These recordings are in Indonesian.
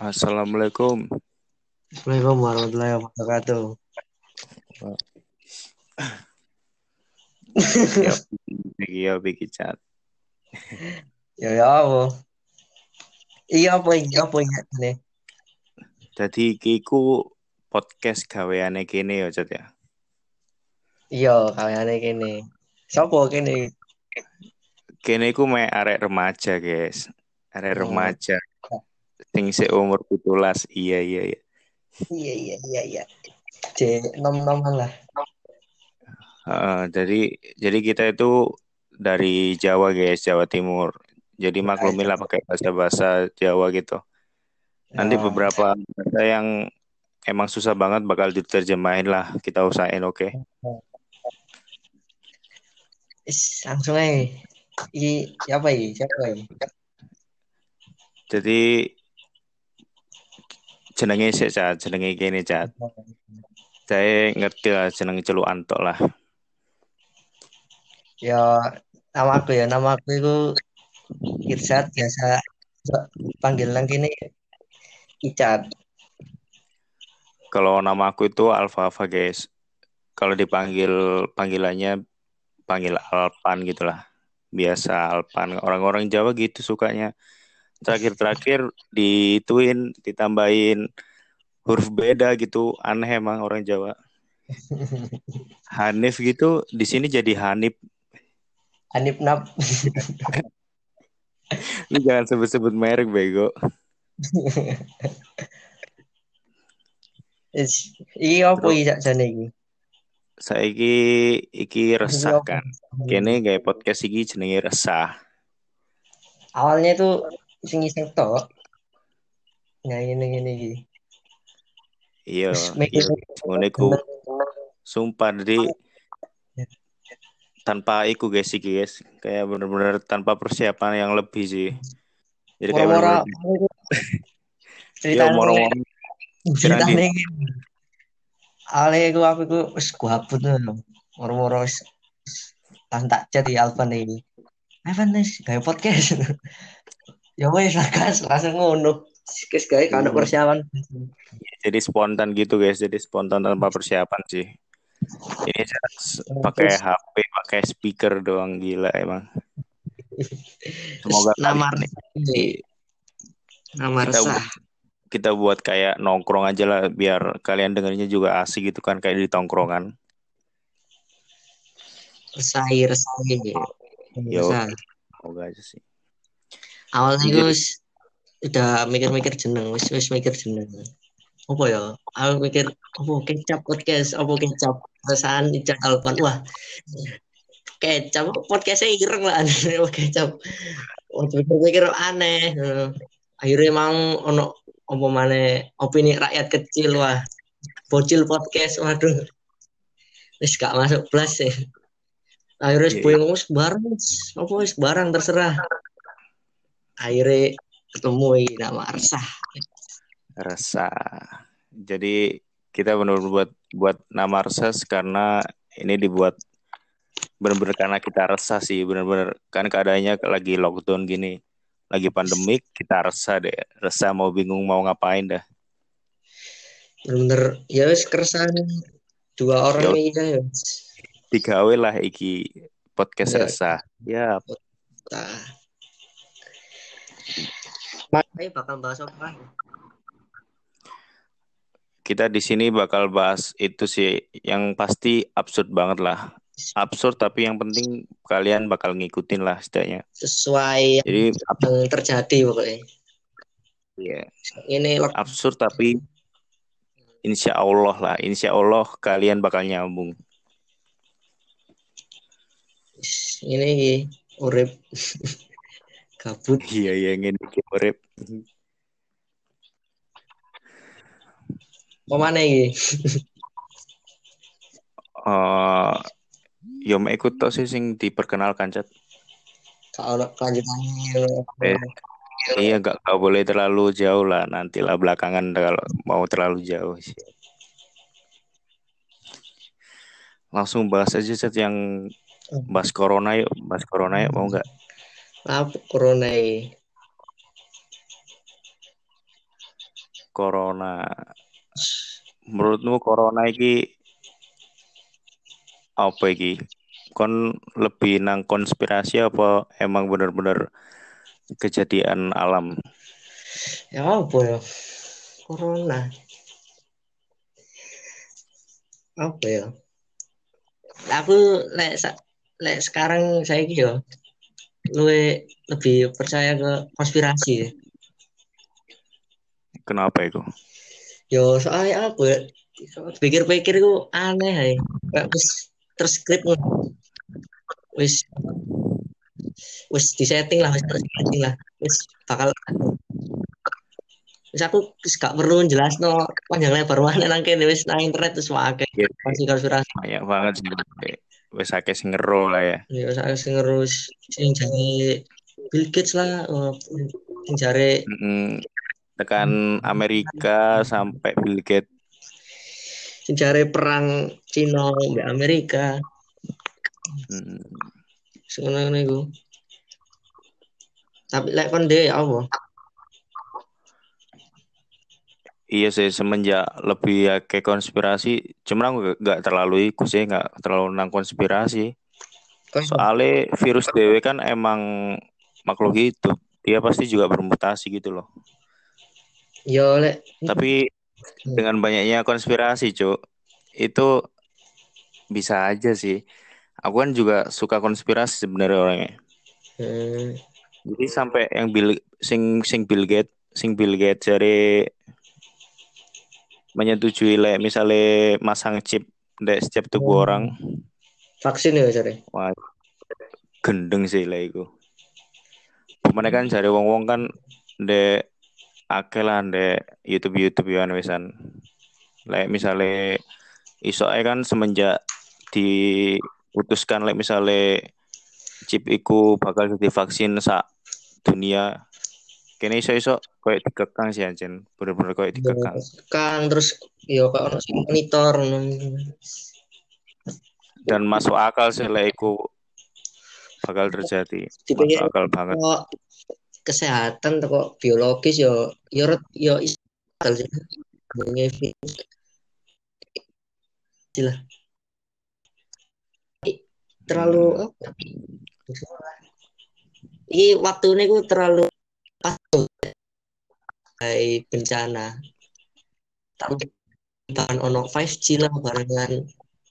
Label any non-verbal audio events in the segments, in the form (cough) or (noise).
Assalamualaikum. Assalamualaikum warahmatullahi wabarakatuh. Iya, bikin chat. Ya ya apa? Iya apa? Apa? Nih. Jadi kiku podcast gaweane kene ya, Chat ya. Iya, kayaknya gini. Sopo kene? Kene iku mek arek remaja, guys. Arek Oh. remaja. Sing seumur 17. Iya, iya, iya. Iya iya iya iya. C nom noman lah. Heeh, jadi jadi kita itu dari Jawa, guys, Jawa Timur. Jadi maklumilah pakai bahasa-bahasa Jawa gitu. Nanti Ya. beberapa bahasa yang emang susah banget bakal diterjemahin lah. Kita usahain, oke? Is, langsung aja. Iki siapa ini? Siapa ini? Jadi jenenge sik Cat, jenenge kene Cat. Saya ngerti lah jeneng celukan tok lah. Ya nama aku ya, nama aku itu Irsat biasa panggilan gini Icat. Kalau nama aku itu Alfa Alfa guys. Kalau dipanggil panggilannya panggil Alpan gitulah. Biasa Alpan. Orang-orang Jawa gitu sukanya. Terakhir-terakhir dituin, ditambahin huruf beda gitu. Aneh emang orang Jawa. (laughs) Hanif gitu di sini jadi Hanif. Anip Nap. Lu jangan sebut-sebut merek bego. Iki apa iki sakjane iki? Saiki iki resah kan. Kene gawe podcast iki jenenge resah. Awalnya itu sing iseng tok. Nah ini ini iki. Iya, iya. Ngono iku sumpah jadi tanpa iku guys iki guys. Kayak bener-bener tanpa persiapan yang lebih sih. Jadi kayak ya ceritanya moro-moro ceritanya iki. Awalnya aku aku iku wis gabut. Moro-moro wis tak chat di Alvan iki. Alvan wis gawe podcast. (laughs) ya wis lah gas langsung ngono. Wis gawe kan Iya. persiapan. jadi spontan gitu guys, jadi spontan tanpa persiapan sih. Ini just pakai HP, pakai speaker doang gila emang. (laughs) Semoga nama ini nama Kita resah. kita buat kayak nongkrong aja lah biar kalian dengernya juga asik gitu kan kayak di tongkrongan. Resah resah Yo. Semoga aja sih. Awalnya wis udah mikir-mikir jeneng, wis wis mikir jeneng. Apa ya? Aku mikir, apa kecap podcast, apa kecap pesan Icat Alpan. Wah, kecap podcastnya ireng lah, (laughs) kecap. Pikir-pikir aneh. Eh, Akhirnya emang ono apa mana opini rakyat kecil wah bocil podcast waduh wis gak masuk plus ya akhirnya wis Iya, bingung wis barang apa wis barang terserah akhirnya ketemu nama resah Resah. Jadi kita benar-benar buat buat nama resah karena ini dibuat benar-benar karena kita resah sih benar-benar kan keadaannya lagi lockdown gini lagi pandemik kita resah deh. Resah mau bingung mau ngapain dah. Bener-bener ya wis keresahan. Dua orang Ya, ini ya digawe lah iki podcast Ya. resah. Ya Nah. Bakal bahas apa? kita di sini bakal bahas itu sih yang pasti absurd banget lah. Absurd tapi yang penting kalian bakal ngikutin lah setidaknya. Sesuai jadi yang terjadi pokoknya. ya, Ini absurd tapi insya Allah lah. Insya Allah kalian bakal nyambung. Ini urip (laughs) gabut iya iya ingin bikin urip. Pemana ini? Eh, yo mek ikut tok sih sing diperkenalkan cat Kalau kelanjutannya. Eh, iya gak, gak boleh terlalu jauh lah. Nantilah belakangan kalau mau terlalu jauh sih. Langsung bahas aja cat yang bahas corona yuk. Bahas corona yuk mau nggak apa corona ini? corona. Menurutmu corona iki apa iki? Kon lebih nang konspirasi apa emang bener-bener kejadian alam? Ya apa ya? Corona. Apa ya? Aku lek lek sekarang saya gitu luwe lebih percaya ke konspirasi. Kenapa itu? Yo soalnya apa ya? Pikir-pikir itu aneh ya. Kayak wis terskrip wis wis disetting lah, wis setting lah. Wis bakal Wis aku wis gak perlu jelas no panjang lebar mana nang kene wis nang internet terus wae Iya, konspirasi. Banyak banget sih. Wes akeh sing ngero lah ya. Ya wis akeh sing ngerus sing jare Bill Gates lah, sing jare. Tekan Amerika sampai Bill Gates. sing jare perang Cina mbek Amerika. Mm. Sing ngono iku. Tapi lek kon dhewe ya apa? Iya sih semenjak lebih ke konspirasi, cuma aku gak, gak terlalu ikut sih, gak terlalu nang konspirasi. Kon Soalnya virus dewe kan emang makhluk hidup, dia pasti juga bermutasi gitu loh. yo lek Tapi dengan banyaknya konspirasi, Cuk, itu bisa aja sih. Aku kan juga suka konspirasi sebenarnya orangnya. hmm, Jadi sampai yang Bill sing sing Bill Gates, sing Bill Gates dari menyetujui le misalnya masang chip dek setiap tubuh Oh. orang, vaksin ya jare. wah gendeng sih lah iku. Pemane kan cari wong-wong kan dek akeh lah dek YouTube YouTube ya wisan. Lek misalnya iso ae kan semenjak diputuskan lek misalnya chip iku bakal jadi vaksin sak dunia kene iso-iso koyo dikekang sih anjen. Bener-bener koyo dikekang Kan terus yo kok ono sing monitor dan masuk akal sih lek iku bakal terjadi. Dipikir masuk akal banget. kesehatan kok biologis yo yo yo akal sih. I- Terlalu? Ini waktu ini gue terlalu kayak bencana. Tapi bahan ono 5G lah barengan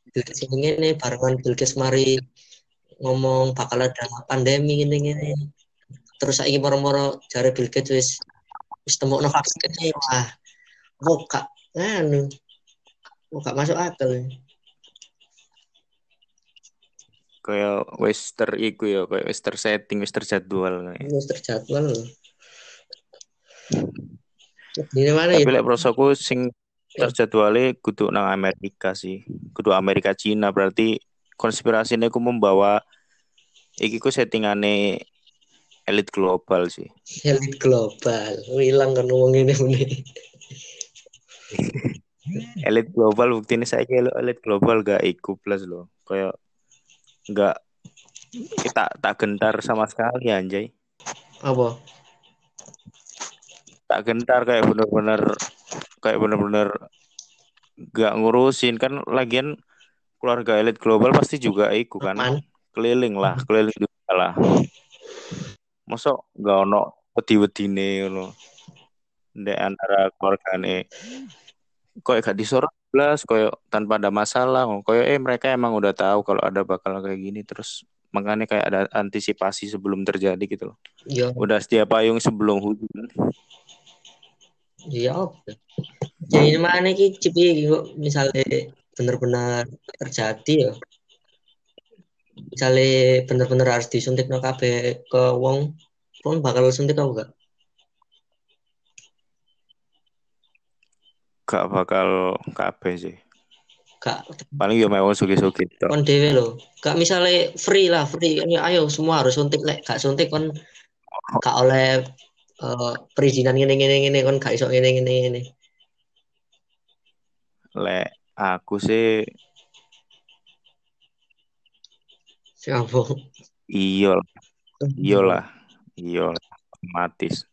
Bill Gates ini barengan Bill Gates mari ngomong bakal ada pandemi gini gini terus saya moro-moro cari Bill Gates wis wis temuk vaksin ini wah gak nganu gak masuk akal. Koyo wis ter iku ya koyo wis tersetting wis terjadwal wis terjadwal di mana ya? tapi lek prosoku sing terjadwalnya kudu nang Amerika sih. Kudu Amerika Cina berarti konspirasinya ku membawa iki ku settingane elit global sih. Elit global. Hilang kan ngomong ini. Ini (laughs) elit global bukti ini saya kira elit global gak iku plus loh kayak gak kita tak gentar sama sekali anjay. Apa tak gentar kayak bener-bener kayak bener-bener gak ngurusin. Kan lagian keluarga elit global pasti juga iku kan. Keliling lah keliling juga lah. Mosok gak ono wedi-wedine ngono. Ndek antara keluargane. Koyo gak disorot belas koyo tanpa ada masalah. Koyo eh mereka emang udah tahu kalau ada bakal kayak gini. Terus makanya kayak ada antisipasi sebelum terjadi gitu loh. Ya udah setia payung sebelum hujan ya apa ya ini mana ki? Cipi misalnya bener-bener terjadi ya? Misalnya bener-bener harus disuntik no kabeh ke wong wong bakal suntik apa enggak? Gak bakal kabeh sih. Gak. Paling yo mau sugi-sugi kon dewe lo gak misalnya free lah free. Ya ayo semua harus suntik lek gak suntik kon gak oleh eh, perizinan gini gini gini kon gak iso gini gini gini lek aku sih siapa iya iya lah iya otomatis.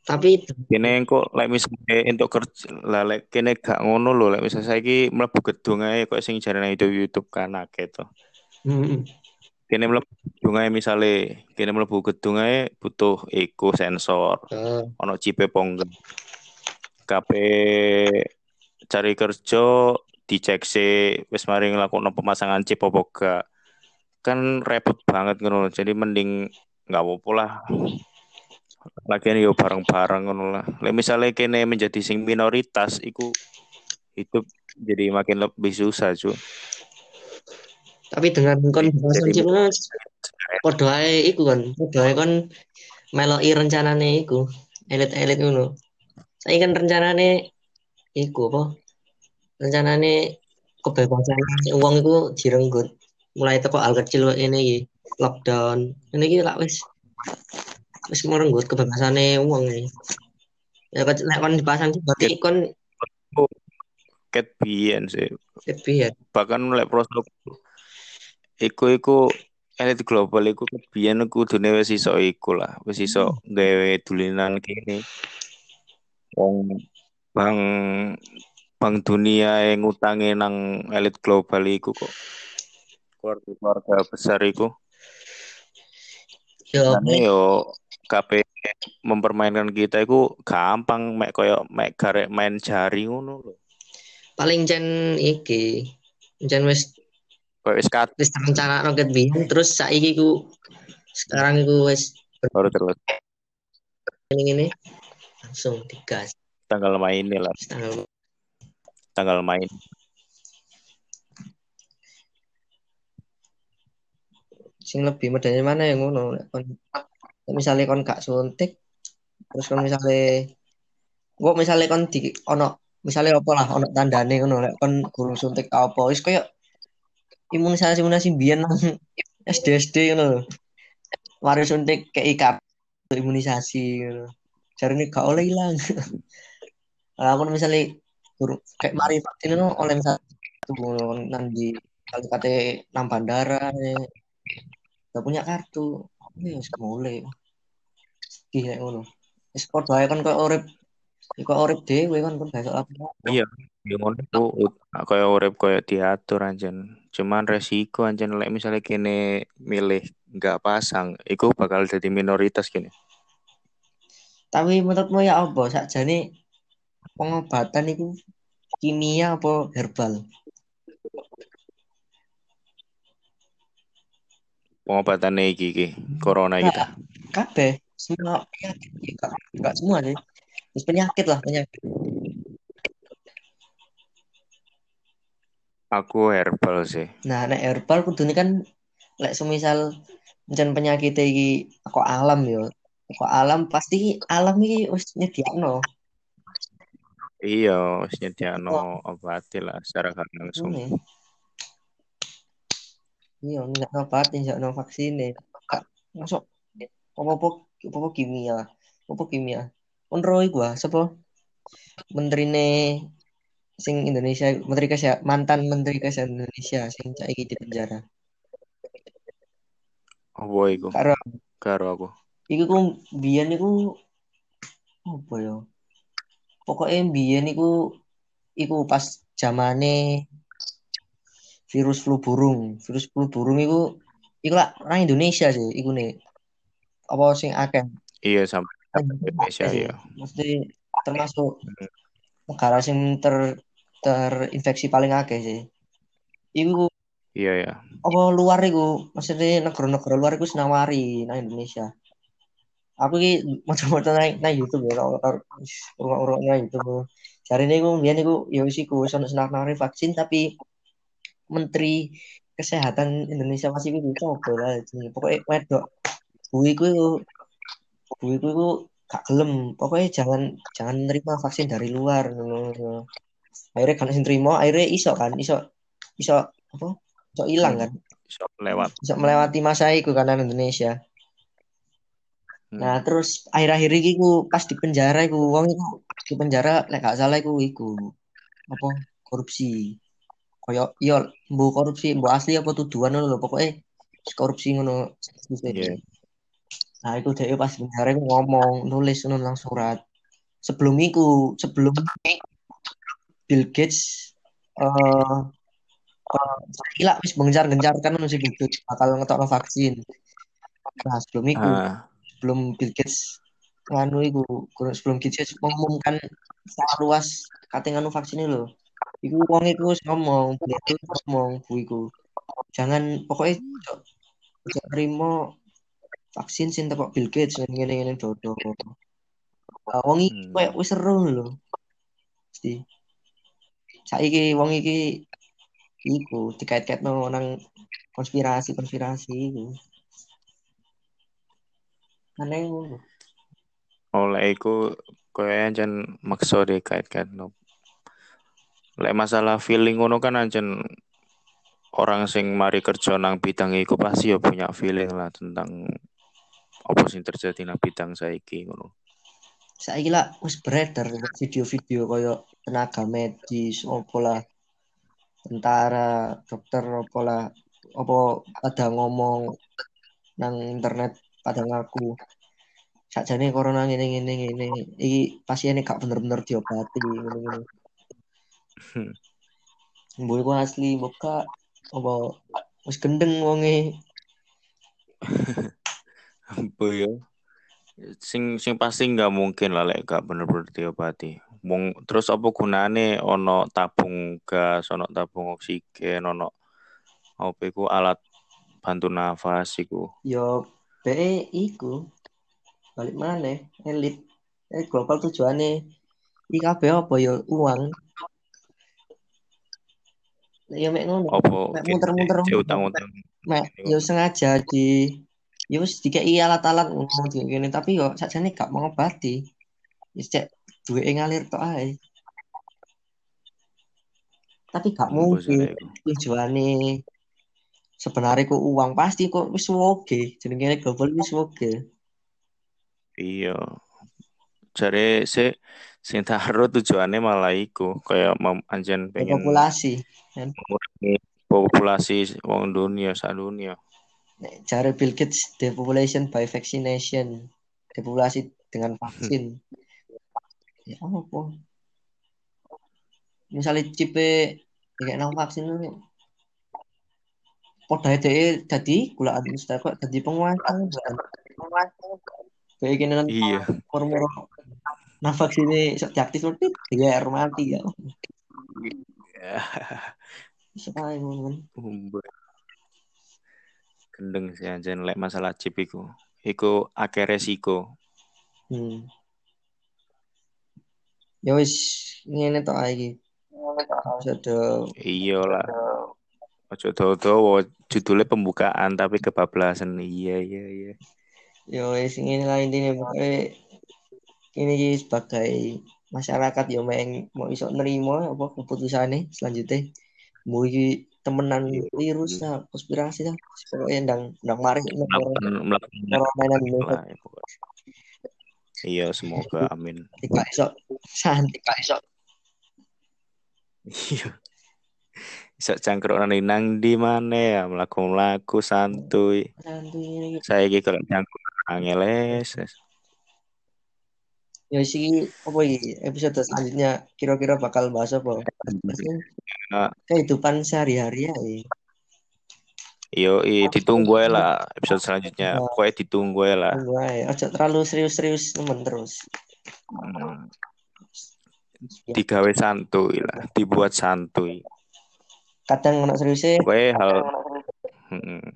Tapi kene kok lek misalnya untuk kerja lah lek kene gak ngono lho lek misalnya saiki mlebu gedung ae kok sing jarene YouTube YouTube kan akeh to. Mm, kene mlebu gedung ae misale kene mlebu gedung ae butuh eco sensor. Eh, ono cipe pongga kape cari kerja dicek sih wis mari nglakokno pemasangan chip apa kan repot banget ngono jadi mending nggak apa-apa lah. Lagian yo bareng-bareng ngono lah. Lek misale kene menjadi sing minoritas iku hidup jadi makin lebih susah cuy tapi dengan kon bahasan Jadi- chip ngono, padha ae iku kan, padha ae kon meloki rencanane iku, elit-elit ngono. Saya kan rencanane iku apa? Rencanane kebebasan uang iku direnggut. Mulai teko hal kecil ini iki, lockdown. Ini iki lak wis wis merenggut kebebasane uang iki. Ya kan lek kon dipasang berarti kon ket biyen sih ya. bahkan lek prosok iku iku elit global iku biyen kudune wis iso iku lah. Wis iso gawe dulinan kene. Wong bang bang dunia yang ngutangi nang elit global iku kok. Keluarga-keluarga besar iku. Yo, Karena yo KP mempermainkan kita iku gampang mek koyo mek garek main jari ngono lho. Paling jen iki jen wis koyo wis kat wis rencana roket biyen terus saiki ku sekarang iku wis baru terus. Ini ini. Langsung digas. Tanggal main lah. Wis tanggal tanggal main. Sing lebih medane mana yang ngono? Lek kon misalnya kon gak suntik terus kon misalnya kok misalnya kon di ono misalnya apa lah ono tandane ngono lek kon guru suntik apa wis koyo imunisasi imunisasi biyen nang SD SD ngono lho. Mari suntik kayak ikap imunisasi ngono. Jarine gak oleh ilang. Lah aku misalnya kayak mari vaksin itu oleh satu ngono nang di kali kate nang bandara ya. Gak punya kartu. Ini wis mulai. Gila ngono. Wis ae kan koyo urip koyo urip dhewe kan kon gak apa. iya yo ngono ku koyo urip koyo diatur anjen cuman resiko anjen lek misalnya kene milih nggak pasang iku bakal jadi minoritas kene Tapi menurutmu ya apa sakjane pengobatan itu kimia apa herbal? pengobatan iki iki corona Nah, kita kabeh semua penyakit ya, enggak, semua sih. Penyakit lah penyakit. Aku herbal sih Nah, nek herbal kudune kan lek semisal jan penyakit iki kok alam yo. Kok alam pasti alam iki wis nyediakno. iya wis nyediakno obat lah secara gak langsung Ngene. Iya, enggak obat, enggak no vaksin Kak, masuk apa-apa apa kimia. Apa kimia. Iku ah, sapa? Menterine sing Indonesia, Menteri Kesehatan, mantan Menteri Kesehatan Indonesia sing saiki di penjara. apa iku Karo karo aku iku ku biyen iku apa ya? Pokoknya biyen iku iku pas zamane virus flu burung. Virus flu burung iku iku lah orang Indonesia sih iku nih. Apa sing akeh iya sampai Indonesia ya Mesti termasuk negara sing ter terinfeksi paling akeh sih. Iku iya ya apa luar iku maksudnya negara-negara luar iku senawari nang Indonesia. Aku iki macam-macam nang nang YouTube ya, urung-urung nang YouTube. Jare ini biyen iku ya wis iku ono senawari vaksin tapi Menteri Kesehatan Indonesia masih iku coba lah jenenge. Pokoknya wedok. Buiku iku buiku iku gak gelem. Pokoknya jangan jangan menerima vaksin dari luar. Akhirnya kan sing terima, akhirnya iso kan, iso iso apa? Iso hilang kan. bisa lewat Iso melewati masa iku kan nang Indonesia. Hmm. Nah, terus akhir-akhir iki ku pas di penjara iku wong iku di penjara lek gak salah iku iku apa korupsi. Koyo yo mbu korupsi, mbu asli apa tuduhan lho, pokoknya korupsi ngono. Iya. Nah, itu dia pas sebenarnya ngomong nulis nang surat. Sebelum itu, sebelum Bill Gates eh uh, wis gencar-gencarkan kan masih gitu bakal ngetokno vaksin. Nah, sebelum itu, uh. sebelum Bill Gates nganu iku sebelum Gates mengumumkan secara luas kate nganu vaksin ini loh. Iku wong iku ngomong, itu ngomong bu iku. Jangan pokoknya jangan terima vaksin sing teko Bill Gates ngene ngene dodo. Nah, wong iki hmm. koyo wis seru lho. Mesti. Saiki wong iki iku dikait-kaitno nang konspirasi-konspirasi iku. Aneh ngono. Oleh iku koyo jan maksa dikait-kaitno Lek masalah feeling ngono kan ancen orang sing mari kerja nang bidang iku pasti ya punya feeling lah tentang apa sing terjadi nang bidang saiki ngono. Saiki lah wis beredar video-video koyo tenaga medis opo lah tentara, dokter opo lah opo ada ngomong nang internet pada ngaku sakjane corona ngene ngene ngene iki pasiennya gak bener-bener diobati ngene ngene Hmm. Mbok iku asli buka apa wis gendeng wonge. (laughs) Apa ya? Sing sing pasti nggak mungkin lah lek gak bener-bener diobati. Mung terus apa gunane ono tabung gas, ono tabung oksigen, ono apa iku alat bantu nafas iku. Yo be iku balik mana? Elit. Eh global tujuannya IKB apa ya uang. Ya mek ngono. Mek muter-muter. utang-utang mek yo sengaja di yo wis dikai alat-alat ngomong gini tapi yo sakjane gak mau ngobati wis cek duwe ngalir tok ae. Tapi gak mungkin tujuane sebenarnya kok uang pasti kok wis oke jenenge global wis oke iya. Jare se sing taruh tujuannya malah iku kayak anjen pengen populasi mengurangi populasi wong dunia sak dunia cara Bill Gates depopulation by vaccination. Depopulasi dengan vaksin. Ya apa? Misalnya cipe kayak nang vaksin podo itu jadi gula administrasi kok jadi penguasa? Kayak gini nanti iya. formula nah vaksin ini diaktif nanti tiga mati ya Sekali Gendeng sih aja lek masalah chip iku. Iku akeh resiko. Hmm. Ya wis ngene tok iki. Iya lah. Ojo dawa judulnya pembukaan tapi kebablasan. Iya iya iya. Ya wis ngene lah intine pokoke ini sebagai masyarakat ya mau iso nerima apa keputusannya selanjutnya mau temenan iya, virus lah konspirasi lah pokoknya ndang ndang mari corona iya semoga amin. Tidak iso santai (laughs) tidak iso iya. Iso cangkruk nang di mana ya? Melakukan laku santuy. Santuy saya gitu kalau cangkruk angeles ya sih apa ini episode selanjutnya kira-kira bakal bahas apa kehidupan sehari-hari ya Yo, i, ditunggu ya lah episode selanjutnya. Nah. Pokoknya ditunggu ya lah. Ojo terlalu serius-serius temen terus. Hmm. Digawe santuy lah, dibuat santuy. Kadang anak seriusnya. Pokoknya hal. Hmm.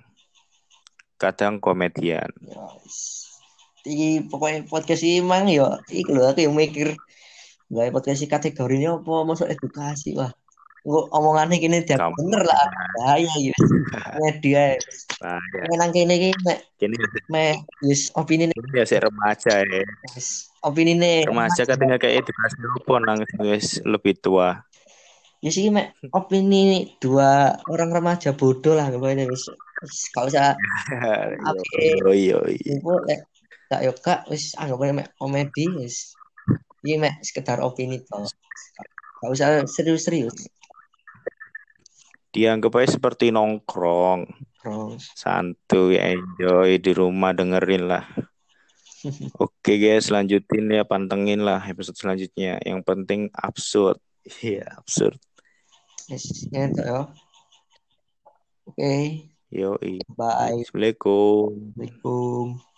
Kadang komedian. Yes iki pokoknya podcast ini emang ya iki lho aku yang mikir gak podcast kategorinya apa masuk edukasi wah. Gue omongannya gini dia bener lah bahaya gitu (laughs) media nang kene iki mek kene mek yes opini ini ya sih remaja ya. Opini nih remaja kan tinggal kayak edukasi apa nang wis lebih tua. Ya sih mek opini dua orang remaja bodoh lah pokoknya wis. Kalau saya iya iya tak yo kak wis anggap aja mek komedi wis ini mek sekedar opini toh gak usah serius-serius dianggap aja seperti nongkrong santuy enjoy di rumah dengerin lah (laughs) Oke guys, lanjutin ya, pantengin lah episode selanjutnya. Yang penting absurd. Iya, absurd. Yes, ya, ya. Oke, Yo, bye. Assalamualaikum. Assalamualaikum.